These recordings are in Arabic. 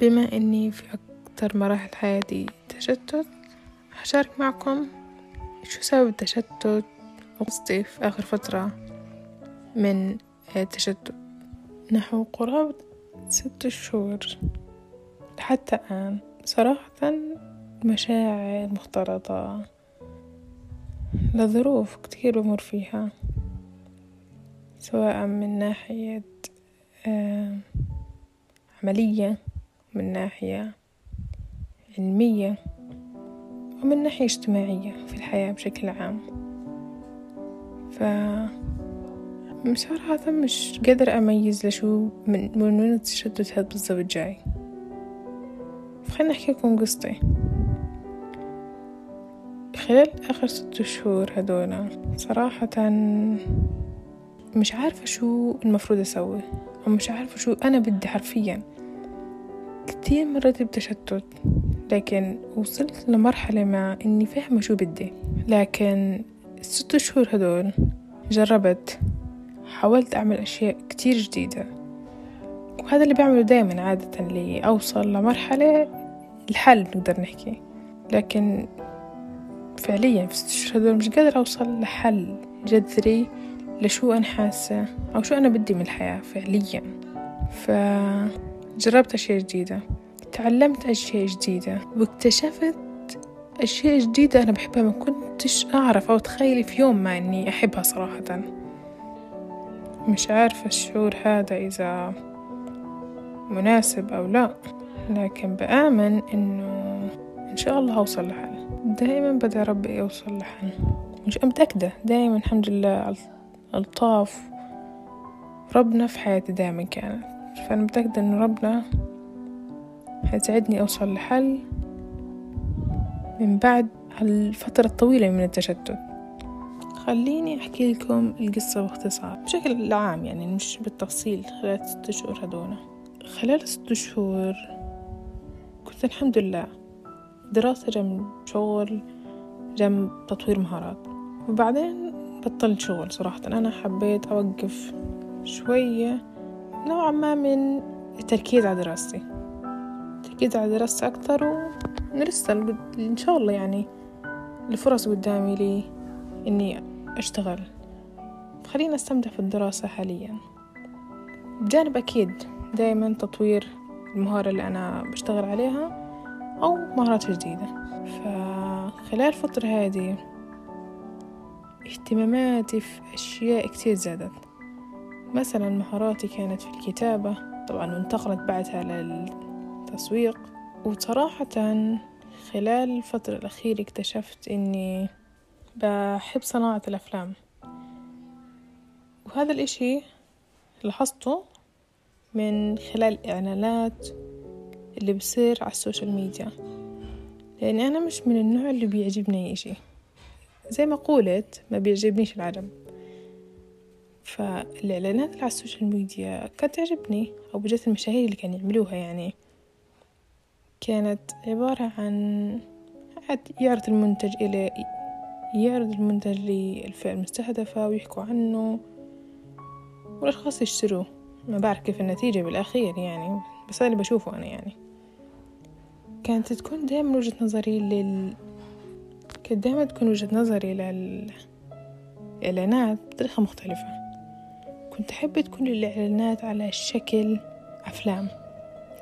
بما إني في أكتر مراحل حياتي تشتت هشارك معكم شو سبب التشتت قصدي في آخر فترة من التشتت نحو قرابة ست شهور حتى الآن. صراحة مشاعر مختلطة. لظروف كتير بمر فيها سواء من ناحية عملية من ناحية علمية ومن ناحية اجتماعية في الحياة بشكل عام. ف بصراحة مش قادرة أميز لشو من من وين التشتت هاد بالضبط جاي. فخليني أحكي لكم قصتي. خلال آخر ست شهور هدولا صراحة مش عارفة شو المفروض أسوي أو مش عارفة شو أنا بدي حرفيا. كتير مريت بتشتت لكن وصلت لمرحلة ما إني فاهمة شو بدي. لكن الست شهور هدول جربت حاولت أعمل أشياء كتير جديدة. وهذا اللي بعمله دايما عادة اللي أوصل لمرحلة الحل نقدر نحكي. لكن فعليا في الست شهور هدول مش قادرة أوصل لحل جذري لشو أنا حاسة أو شو أنا بدي من الحياة فعليا. فجربت أشياء جديدة تعلمت أشياء جديدة واكتشفت أشياء جديدة أنا بحبها ما كنتش أعرف أو أتخيل في يوم ما إني أحبها صراحة. مش عارفة الشعور هذا إذا مناسب أو لا لكن بآمن إنه إن شاء الله هوصل لحل دائما بدعي ربي أوصل لحل مش متأكدة دائما الحمد لله ألطاف ربنا في حياتي دائما كانت. فأنا متأكدة إن ربنا حيساعدني أوصل لحل من بعد الفترة الطويلة من التشتت. خليني أحكي لكم القصة باختصار بشكل عام يعني مش بالتفصيل خلال ست شهور هدونا خلال ست شهور كنت الحمد لله دراسة جنب شغل جنب تطوير مهارات. وبعدين بطلت شغل صراحة. أنا حبيت أوقف شوية نوعا ما من التركيز على دراستي. التركيز على دراستي أكتر ولسه إن شاء الله يعني الفرص قدامي لي إني أشتغل. خليني أستمتع في الدراسة حاليا. بجانب أكيد دايما تطوير المهارة اللي أنا بشتغل عليها أو مهارات جديدة. فخلال الفترة هذه اهتماماتي في أشياء كتير زادت. مثلا مهاراتي كانت في الكتابة طبعا وانتقلت بعدها للتسويق. وصراحة خلال الفترة الأخيرة اكتشفت إني بحب صناعة الأفلام. وهذا الإشي لاحظته من خلال الإعلانات اللي بصير على ال social media. لأني أنا مش من النوع اللي بيعجبني إشي. زي ما قولت ما بيعجبنيش العجب فالإعلانات على ال social media كانت تعجبني أو بجد المشاهير اللي كانوا يعملوها يعني. كانت عبارة عن يعرض المنتج إلى يعرض المنتج للفئة المستهدفة ويحكوا عنه والأشخاص يشتروه ما بعرف كيف النتيجة بالأخير يعني بس هذا اللي بشوفه أنا يعني. كانت تكون دائما وجهة نظري لل كانت دائما تكون وجهة نظري للإعلانات بطريقة مختلفة. كنت أحب تكون الإعلانات على شكل أفلام.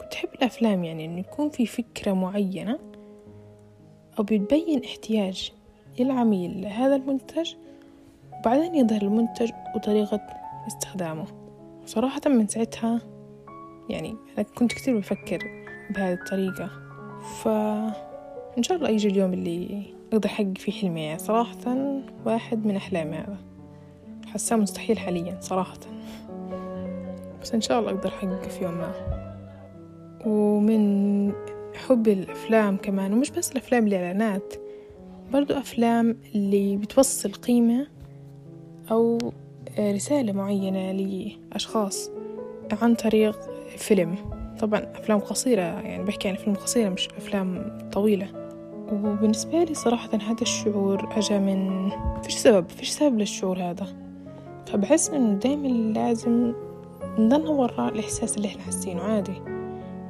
كنت أحب الأفلام يعني إنه يكون في فكرة معينة أو بتبين احتياج العميل لهذا المنتج وبعدين يظهر المنتج وطريقة استخدامه. صراحة من ساعتها يعني أنا كنت كتير بفكر بهذه الطريقة. فإن شاء الله يجي اليوم اللي أقدر أحقق فيه حلمي. يعني صراحة واحد من أحلامي هذا. حاساه مستحيل حاليا صراحة. بس إن شاء الله أقدر أحقق في يوم ما. ومن حبي الأفلام كمان ومش بس الأفلام الإعلانات. برضو أفلام اللي بتوصل قيمة أو رسالة معينة لأشخاص عن طريق فيلم. طبعا أفلام قصيرة يعني بحكي عن أفلام قصيرة مش أفلام طويلة. وبالنسبة لي صراحة هذا الشعور أجا من فيش سبب فيش سبب للشعور هذا. فبحس إنه دايما لازم نضلنا وراء الإحساس اللي إحنا حاسينه عادي.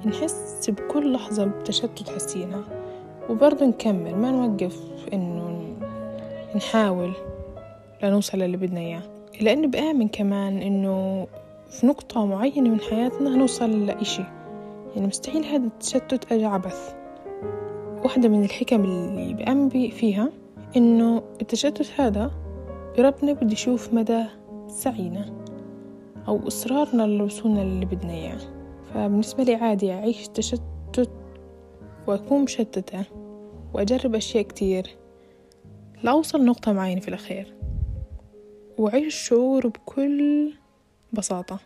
نحس بكل لحظة بتشتت حسينا. وبرضه نكمل ما نوقف إنه نحاول لنوصل للي بدنا إياه. لأنه بآمن كمان إنه في نقطة معينة من حياتنا نوصل لإشي. يعني مستحيل هذا التشتت أجى عبث. واحدة من الحكم اللي بآمن فيها إنه التشتت هذا بربنا بده يشوف مدى سعينا أو إصرارنا لوصولنا للي بدنا إياه فبالنسبة لي عادي أعيش تشتت وأكون مشتتة وأجرب أشياء كتير لأوصل نقطة معينة في الأخير. وأعيش الشعور بكل بساطة.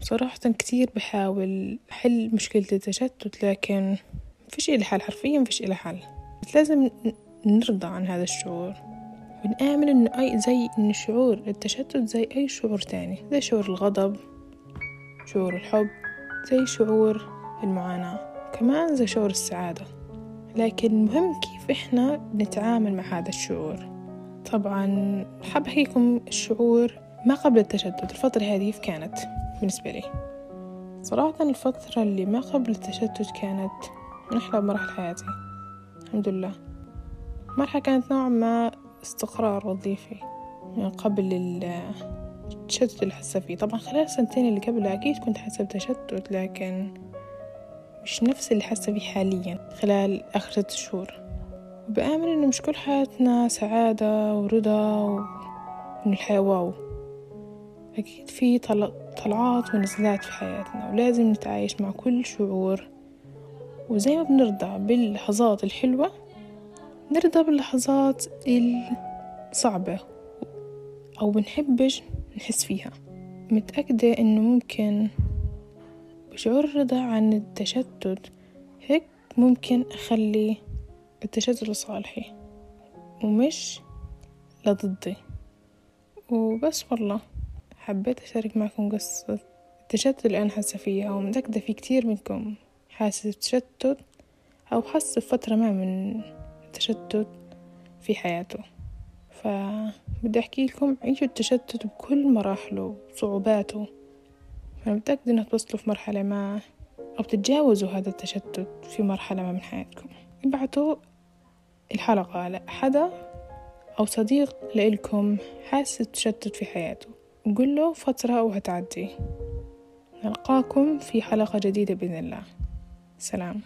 صراحة كتير بحاول أحل مشكلة التشتت لكن مفيش إلي حل حرفيا مفيش إلي حل. لازم نرضى عن هذا الشعور. ونآمن إنه أي زي إن شعور التشتت زي أي شعور تاني زي شعور الغضب شعور الحب زي شعور المعاناة كمان زي شعور السعادة. لكن المهم كيف إحنا نتعامل مع هذا الشعور. طبعا حاب أحكيكم الشعور ما قبل التشتت الفترة هذه كانت بالنسبة لي؟ صراحة الفترة اللي ما قبل التشتت كانت من أحلى مراحل حياتي الحمد لله. مرحلة كانت نوعا ما استقرار وظيفي من قبل التشتت اللي حاسة فيه طبعا خلال السنتين اللي قبلها أكيد كنت حاسة بتشتت لكن مش نفس اللي حاسة فيه حاليا خلال آخر ست شهور. وبآمن إنه مش كل حياتنا سعادة ورضا وإن الحياة واو. أكيد في طلعات ونزلات في حياتنا ولازم نتعايش مع كل شعور. وزي ما بنرضى باللحظات الحلوة نرضى باللحظات الصعبة أو بنحبش نحس فيها. متأكدة إنه ممكن بشعور الرضا عن التشتت. هيك ممكن أخلي التشتت لصالحي ومش لضدي. وبس والله حبيت أشارك معكم قصة التشتت اللي أنا حاسة فيها ومتأكدة في كتير منكم حاسس بتشتت أو حس بفترة ما من التشتت في حياته. فبدي أحكي لكم عيشوا التشتت بكل مراحله وصعوباته. أنا متأكدة إنه توصلوا في مرحلة ما أو تتجاوزوا هذا التشتت في مرحلة ما من حياتكم. ابعتوا الحلقة لحدا أو صديق لإلكم حاسس التشتت في حياته. وقول له فترة وهتعدي. نلقاكم في حلقة جديدة بإذن الله. سلام.